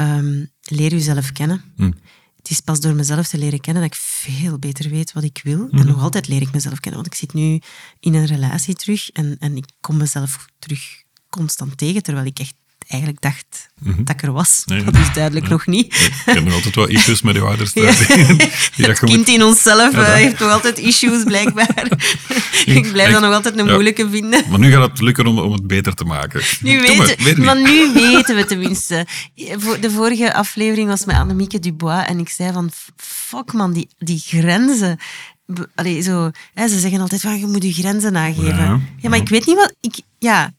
um, leer jezelf kennen. Mhm. Het is pas door mezelf te leren kennen dat ik veel beter weet wat ik wil. En mhm. nog altijd leer ik mezelf kennen, want ik zit nu in een relatie terug en, en ik kom mezelf terug constant tegen, terwijl ik echt eigenlijk dacht mhm. dat ik er was. dat is duidelijk nog niet. Ik heb nog altijd wel issues met je ouders. Ja. het kind in onszelf ja, heeft nog altijd issues, blijkbaar. ik blijf dat nog altijd een moeilijke vinden. Maar nu gaat het lukken om, om het beter te maken. Nu weten, maar nu weten we tenminste. De vorige aflevering was met Annemieke Dubois en ik zei van, fuck man, die, die grenzen... Allee, zo, hè, ze zeggen altijd van, je moet je grenzen nageven. Ja, maar ik weet niet wat... Ik, ja,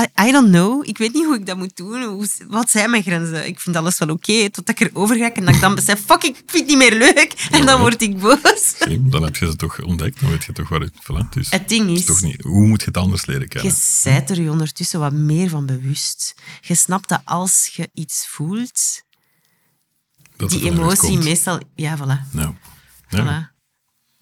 I, don't know. Ik weet niet hoe ik dat moet doen. Hoe, wat zijn mijn grenzen? Ik vind alles wel oké, okay, totdat ik erover ga en dat ik dan besef, fuck, ik vind het niet meer leuk. En dan word ik boos. dan heb je ze toch ontdekt, dan weet je toch waar het voilà, dus, Het ding is... Toch niet, hoe moet je het anders leren kennen? Je zijt er je ondertussen wat meer van bewust. Je snapt dat als je iets voelt, dat die emotie meestal... Ja, voilà. Ja. Voilà.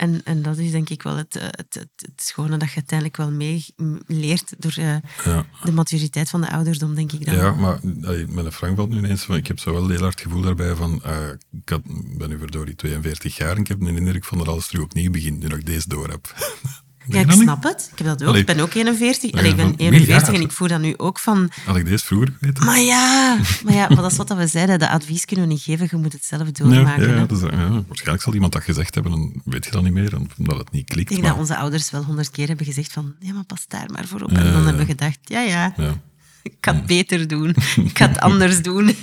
En, en dat is denk ik wel het, het, het, het schone dat je uiteindelijk wel mee leert door uh, ja. de maturiteit van de ouderdom, denk ik dan. Ja, maar allee, met een Frank valt nu ineens van, ik heb zo wel heel hard gevoel daarbij van, uh, ik had, ben nu verdorie 42 jaar en ik heb een indruk van dat alles terug opnieuw begint, nu dat ik deze door heb. Ja, ik snap het. Ik heb dat ook. ik ben ook 41. Allee, ik ben 41 en ik voel dat nu ook van... Had ik deze vroeger geweten? Maar ja, maar ja maar dat is wat we zeiden. Dat advies kunnen we niet geven, je moet het zelf doormaken. Ja, ja, dus, ja, waarschijnlijk zal iemand dat gezegd hebben, dan weet je dat niet meer, omdat het niet klikt. Ik denk dat onze ouders wel honderd keer hebben gezegd van, ja, maar pas daar maar voor op. En dan hebben we gedacht, ja, ja, ik ga het beter doen. Ik ga het anders doen.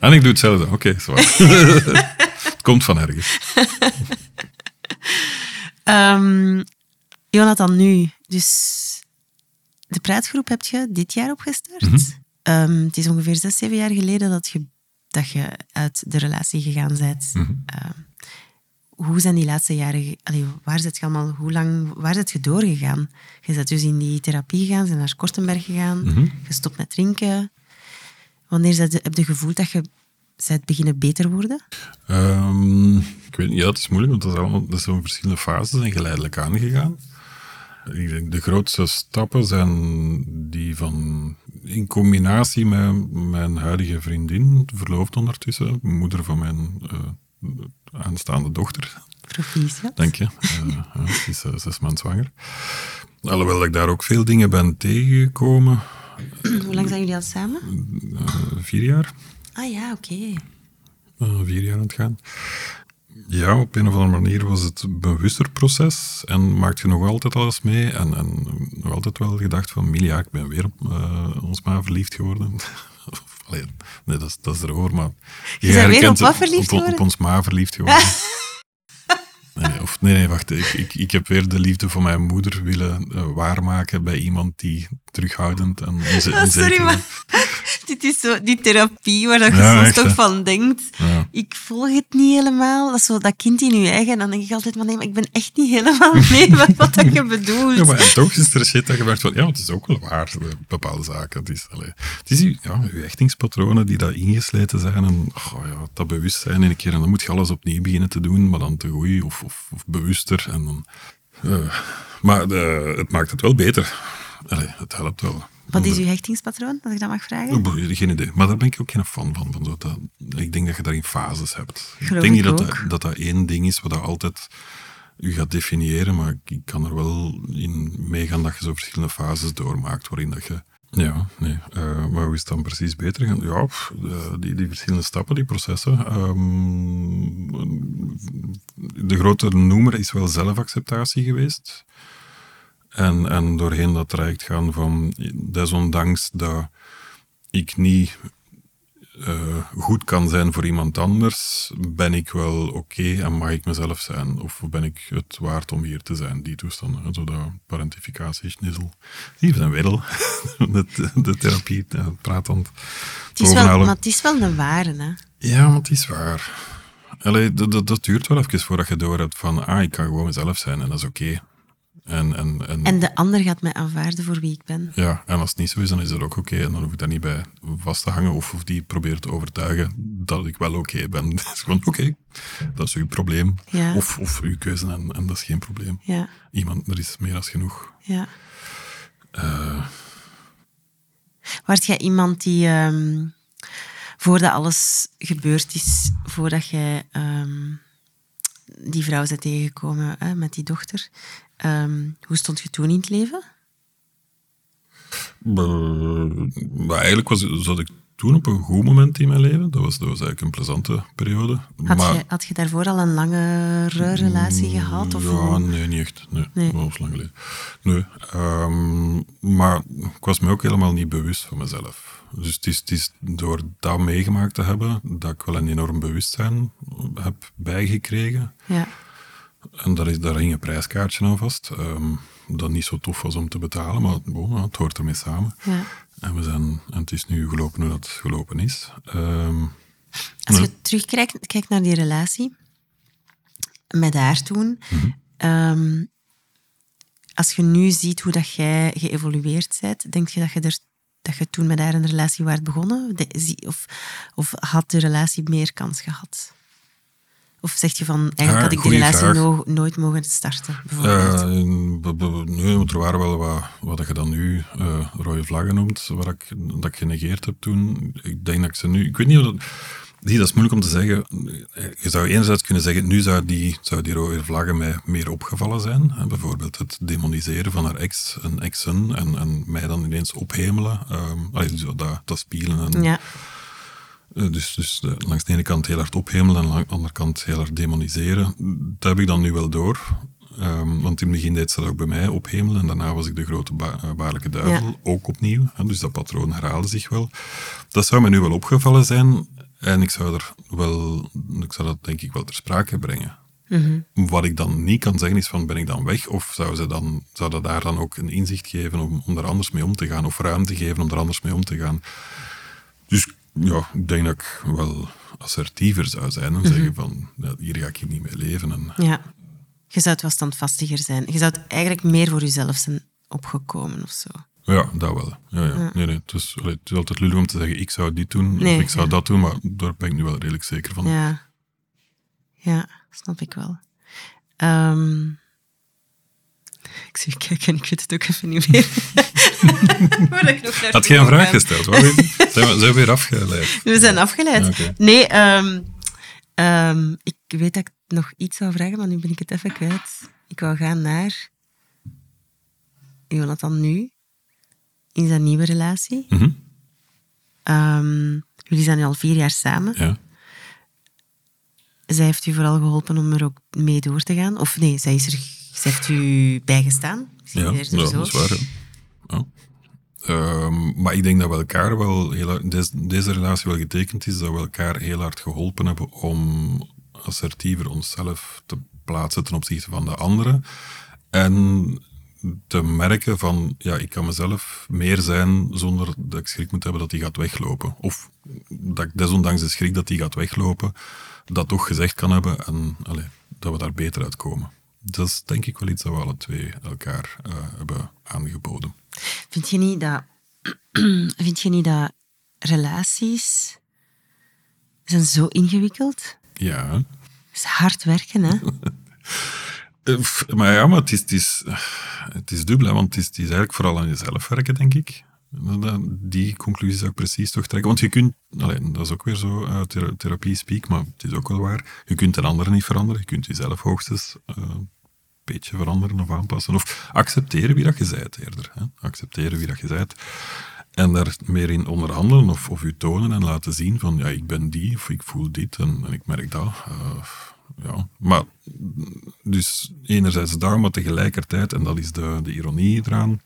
En ik doe hetzelfde. Oké, okay, het komt van ergens. Um, Jonathan, nu, dus de praatgroep heb je dit jaar opgestart. Mhm. Ehm, het is ongeveer zes, zeven jaar geleden dat je, dat je uit de relatie gegaan bent. Mhm. Ehm, hoe zijn die laatste jaren... Allee, waar, zit je allemaal, hoe lang, waar zit je doorgegaan? Je bent dus in die therapie gegaan, je naar Kortenberg gegaan, mm -hmm. gestopt met drinken. Wanneer heb je het gevoel dat je bent beginnen beter worden? Um, ik weet niet, ja, het is moeilijk, want dat, is allemaal, dat zijn verschillende fases en geleidelijk aangegaan. Ik denk de grootste stappen zijn die van in combinatie met mijn huidige vriendin, verloofd ondertussen, moeder van mijn uh, aanstaande dochter. Proficiat. Dank je. Uh, uh, is uh, zes maanden zwanger. Alhoewel ik daar ook veel dingen ben tegengekomen. Hoe lang zijn jullie al samen? vier jaar. Ah ja, oké. Okay. vier jaar aan het gaan. Ja, op een of andere manier was het een bewuster proces en maakte je nog altijd alles mee. En, en nog altijd wel gedacht van, Milia, ik ben weer op uh, ons ma verliefd geworden. Allee, nee, dat is, dat is erover, maar... Je, bent weer op wat verliefd geworden? Op, ons ma verliefd geworden. nee, of, nee, nee, wacht. Ik, ik, ik heb weer de liefde van mijn moeder willen uh, waarmaken bij iemand die terughoudend en onzeker... Oh, sorry, maar dit is zo die therapie waar dat je ja, soms toch van denkt. Ik volg het niet helemaal. Dat is zo dat kind in je eigen. En dan denk ik altijd, maar nee, maar ik ben echt niet helemaal mee met wat dat je bedoelt. Ja, maar en toch is er shit dat je merkt van, ja, het is ook wel waar, eh, bepaalde zaken. Het is, allez, het is ja, je hechtingspatronen die daar ingesleten zijn. En oh, ja, dat bewustzijn in een keer. En dan moet je alles opnieuw beginnen te doen, maar dan te goed of, of, of bewuster. En dan, uh, maar uh, het maakt het wel beter. Allee, het helpt wel. Wat is uw hechtingspatroon, als ik dat mag vragen? Geen idee. Maar daar ben ik ook geen fan van. van dat, ik denk dat je daarin fases hebt. ik denk niet dat dat, dat dat één ding is wat dat altijd u gaat definiëren, maar ik kan er wel in meegaan dat je zo verschillende fases doormaakt, waarin dat je... Ja, nee. Uh, maar hoe is het dan precies beter? Ja, die, die verschillende stappen, die processen. Um, de grote noemer is wel zelfacceptatie geweest. En, en doorheen dat traject gaan van, desondanks dat ik niet uh, goed kan zijn voor iemand anders, ben ik wel oké en mag ik mezelf zijn? Of ben ik het waard om hier te zijn? Die toestanden. Zo dat parentificatie, schnizzel. Hier zijn wedel. de, de therapie, praat dan. Het is wel, maar het is wel een ware, hè? Ja, maar het is waar. Allee, dat, dat, dat duurt wel even voordat je door hebt van, ah, ik kan gewoon mezelf zijn en dat is oké. En, en, en, en, de ander gaat mij aanvaarden voor wie ik ben. Ja, en als het niet zo is, dan is dat ook oké. En dan hoef ik daar niet bij vast te hangen of, of die probeert te overtuigen dat ik wel oké ben. Het is gewoon oké, dat is uw probleem. Ja. Of, of uw keuze en, en dat is geen probleem. Ja. Iemand, er is meer dan genoeg. Ja. Uh, jij iemand die, um, voordat alles gebeurd is, voordat jij um, die vrouw bent tegengekomen hè, met die dochter, Um, hoe stond je toen in het leven? Maar eigenlijk was, zat ik toen op een goed moment in mijn leven. Dat was, dat was eigenlijk een plezante periode. Had, maar, je, had je daarvoor al een langere relatie gehad? Of ja, nee, niet echt. Nee, nee. lang geleden. Nee. Um, maar ik was me ook helemaal niet bewust van mezelf. Dus het is, het is door dat meegemaakt te hebben, dat ik wel een enorm bewustzijn heb bijgekregen. Ja. En daar, is, daar hing een prijskaartje aan vast. Um, dat niet zo tof was om te betalen, maar het hoort ermee samen. Ja. En, we zijn, en het is nu gelopen hoe dat gelopen is. Um, Als je terugkijkt kijkt naar die relatie met haar toen, mm -hmm. als je nu ziet hoe dat jij geëvolueerd bent, denk je dat je, er, dat je toen met haar een relatie waard begonnen? of, of had de relatie meer kans gehad? Of zeg je van, eigenlijk Ja, had ik die relatie no- nooit mogen starten, bijvoorbeeld? Nee, want er waren wel wat, wat je dan nu eh, rode vlaggen noemt, waar ik, dat ik genegeerd heb toen. Ik denk dat ik ze nu... Ik weet niet of dat... Zie, dat is moeilijk om te zeggen. Je zou enerzijds kunnen zeggen, nu zou die, zou die rode vlaggen mij meer opgevallen zijn. Bijvoorbeeld het demoniseren van haar ex, een exen, en, en mij dan ineens ophemelen. Ehm allee, dat, dat spelen. En, ja. eh, Dus, dus eh, langs de ene kant heel hard ophemelen en langs de andere kant heel hard demoniseren. Dat heb ik dan nu wel door. Ehm, want in het begin deed ze dat ook bij mij ophemelen. En daarna was ik de grote ba eh, baarlijke duivel, Ja. ook opnieuw. Dus dat patroon herhaalde zich wel. Dat zou me nu wel opgevallen zijn. En ik zou, er wel, ik zou dat denk ik wel ter sprake brengen. Wat ik dan niet kan zeggen is van, ben ik dan weg? Of zou, ze dan, zou dat daar dan ook een inzicht geven om, om er anders mee om te gaan? Of ruimte geven om er anders mee om te gaan? Dus ja, ik denk dat ik wel assertiever zou zijn en zeggen van, ja, hier ga ik niet mee leven. En, ja. Je zou het wel standvastiger zijn. Je zou het eigenlijk meer voor jezelf zijn opgekomen of zo. Ja, dat wel. Ja, ja. Nee, nee, het, is, allee, het is altijd lullig om te zeggen, ik zou dit doen, Nee, of ik zou ja. dat doen, maar daar ben ik nu wel redelijk zeker van. Ja. Ja, snap ik wel. Ehm, ik zie je kijken en ik weet het ook even niet meer. Had jij een toe vraag gesteld? Zijn, we, zijn we weer afgeleid? We zijn afgeleid. Nee, ehm, ehm, ik weet dat ik nog iets zou vragen, maar nu ben ik het even kwijt. Ik wou gaan naar Jonathan nu, in zijn nieuwe relatie. Mhm. Ehm, jullie zijn nu al vier jaar samen. Ja. Zij heeft u vooral geholpen om er ook mee door te gaan? Of nee, zij, is er, zij heeft u bijgestaan? Ja, ja, zo? dat is waar. Ja. Ehm, maar ik denk dat we elkaar wel heel hard- deze, deze relatie wel getekend is, dat we elkaar heel hard geholpen hebben om assertiever onszelf te plaatsen ten opzichte van de anderen. En te merken van, ja, ik kan mezelf meer zijn zonder dat ik schrik moet hebben dat die gaat weglopen. Of dat ik desondanks de schrik dat die gaat weglopen, dat toch gezegd kan hebben en allee, dat we daar beter uitkomen. Dat is denk ik wel iets dat we alle twee elkaar eh, hebben aangeboden. Vind je niet dat, vind je niet dat relaties zijn zo ingewikkeld? Ja, Het is hard werken, hè? Eh, maar ja, maar het is, is dubbel, want het is, eigenlijk vooral aan jezelf werken, denk ik. Dat- Die conclusie zou ik precies toch trekken. Want je kunt, dat is ook weer zo uh, therapie speak, maar het is ook wel waar. Je kunt een ander niet veranderen. Je kunt jezelf hoogstens eh, een beetje veranderen of aanpassen. Of accepteren wie dat je bent, eerder. Hè. Accepteren wie dat je bent. En daar meer in onderhandelen of, of u tonen en laten zien van, ja, ik ben die, of ik voel dit en, ik merk dat. Eh, ja, maar dus enerzijds daar, maar tegelijkertijd, en dat is de, de ironie eraan,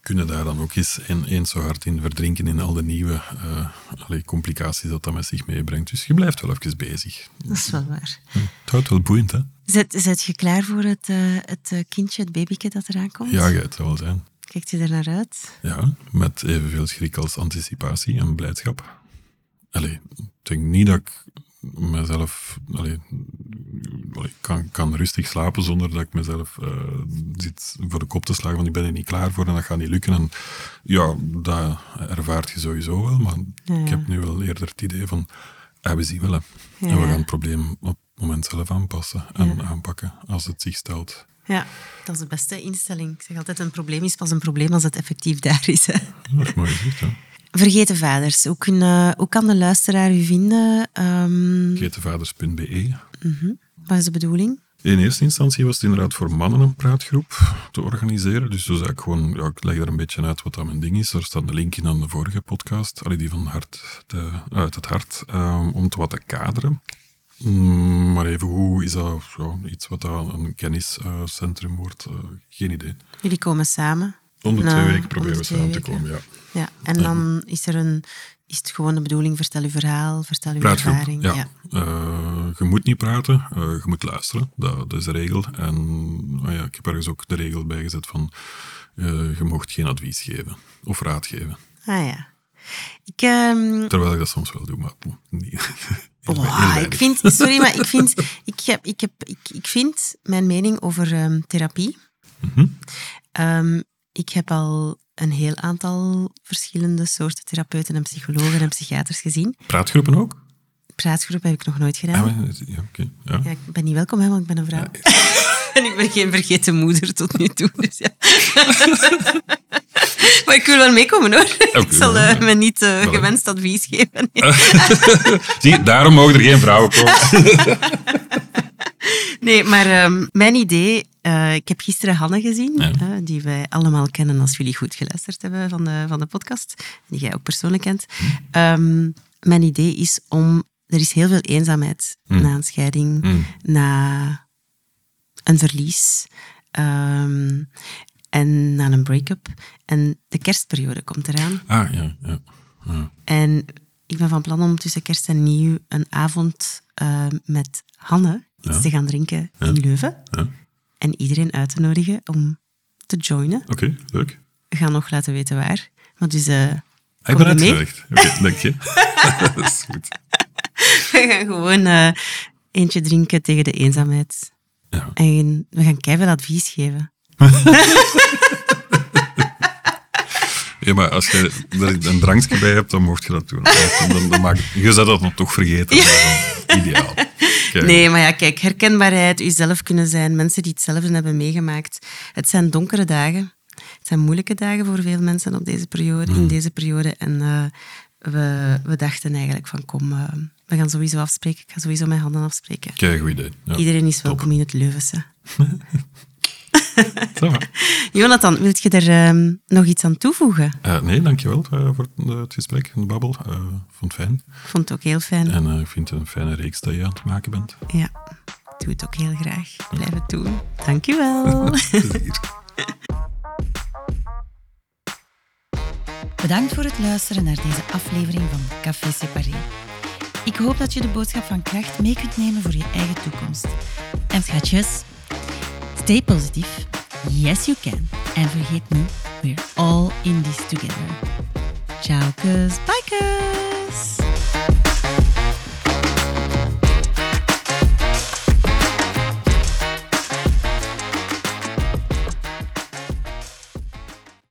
kunnen daar dan ook eens, en, eens zo hard in verdrinken in al de nieuwe allee, complicaties dat dat met zich meebrengt. Dus je blijft wel even bezig. Dat is wel waar. Het houdt wel boeiend, hè? Zet, zet je klaar voor het, eh, het eh, kindje, het babyke dat eraan komt? Ja, het zal wel zijn. Kijkt je er naar uit? Ja, met evenveel schrik als anticipatie en blijdschap. Allee, ik denk niet dat ik mezelf... Allee, allee, kan, kan rustig slapen zonder dat ik mezelf eh, zit voor de kop te slagen van ik ben er niet klaar voor en dat gaat niet lukken. En ja, dat ervaart je sowieso wel, maar Ja, ik heb nu wel eerder het idee van ah, we zien wel, hè. Ja, en we gaan het probleem op het moment zelf aanpassen en aanpakken als het zich stelt. Ja, dat is de beste instelling. Ik zeg altijd, een probleem is pas een probleem als het effectief daar is. Hè. Dat is mooi gezegd. Vergeten vaders. Hoe, eh, hoe kan de luisteraar u vinden? Ehm, Getenvaders.be wat is de bedoeling? In eerste instantie was het inderdaad voor mannen een praatgroep te organiseren. Dus, dus ik gewoon, ja, ik leg er een beetje uit wat dat mijn ding is. Er staat een link in aan de vorige podcast, allee, die van hart te- uit het hart, ehm, om het wat te kaderen. Mm, maar even hoe is dat ja, iets wat dat een kenniscentrum wordt? Eh, geen idee. Jullie komen samen. Om de twee weken proberen we samen te komen, ja. Ja, en dan is er een... Is het gewoon de bedoeling, vertel uw verhaal, vertel uw Praatgroep, ervaring. ja. Eh, je moet niet praten, eh, je moet luisteren. Dat, dat is de regel. En ah ja, ik heb ergens ook de regel bijgezet van eh, je mocht geen advies geven of raad geven. Ah ja. Ik, ehm, Terwijl ik dat soms wel doe, maar niet. Heel Wow, weinig. ik vind, sorry, maar ik vind, ik heb, ik heb, ik, ik vind mijn mening over ehm, therapie. Mhm. Ehm, ik heb al een heel aantal verschillende soorten therapeuten en psychologen en psychiaters gezien. Praatgroepen ook? Praatgroep heb ik nog nooit gedaan. Ah, ja. Ja. Ja, ik ben niet welkom, hè, want ik ben een vrouw. en ik ben geen vergeten moeder tot nu toe. Dus ja. maar ik wil wel meekomen hoor. ik zal eh, me niet eh, gewenst advies geven. Nee. Zie, daarom mogen er geen vrouwen komen. Nee, maar ehm, mijn idee... eh, ik heb gisteren Hanne gezien, Ja. die wij allemaal kennen als jullie goed geluisterd hebben van de, van de podcast. Die jij ook persoonlijk kent. Ehm, mijn idee is om... Er is heel veel eenzaamheid na een scheiding, Mm. na een verlies ehm, en na een break-up. En de kerstperiode komt eraan. Ah, ja, ja. ja. En ik ben van plan om tussen kerst en nieuw een avond eh, met Hanne iets Ja. te gaan drinken in Leuven. ja. En iedereen uit te nodigen om te joinen. Oké, leuk. We gaan nog laten weten waar. Maar dus, eh, Ik ben uitgenodigd. Oké, dank je. Dat is goed. We gaan gewoon eh, eentje drinken tegen de eenzaamheid. Ja. En we gaan keihard advies geven. Ja, maar als je er een drankje bij hebt, dan mocht je dat doen. Dan, dan maak, je zou dat dan toch vergeten. Dan ideaal. Kijk, Nee, maar ja, kijk, herkenbaarheid, uzelf kunnen zijn, mensen die hetzelfde hebben meegemaakt. Het zijn donkere dagen. Het zijn moeilijke dagen voor veel mensen op deze periode, in deze periode. En eh, we, we dachten eigenlijk van, kom, eh, we gaan sowieso afspreken. Ik ga sowieso mijn handen afspreken. Kijk, goed idee. Ja. Iedereen is welkom in het Leuvense. Jonathan, wilt je er ehm, nog iets aan toevoegen? Eh, nee, dankjewel uh, voor het, het gesprek en de babbel. Eh, vond het fijn. Vond het ook heel fijn. En eh, ik vind het een fijne reeks dat je aan het maken bent. Ja, ik doe het ook heel graag. Blijf het doen. Dankjewel. Bedankt voor het luisteren naar deze aflevering van Café Separé. Ik hoop dat je de boodschap van kracht mee kunt nemen voor je eigen toekomst. En schatjes, stay positief. Yes, you can. En vergeet niet, we're all in this together. Ciao, kus. Bye, kus.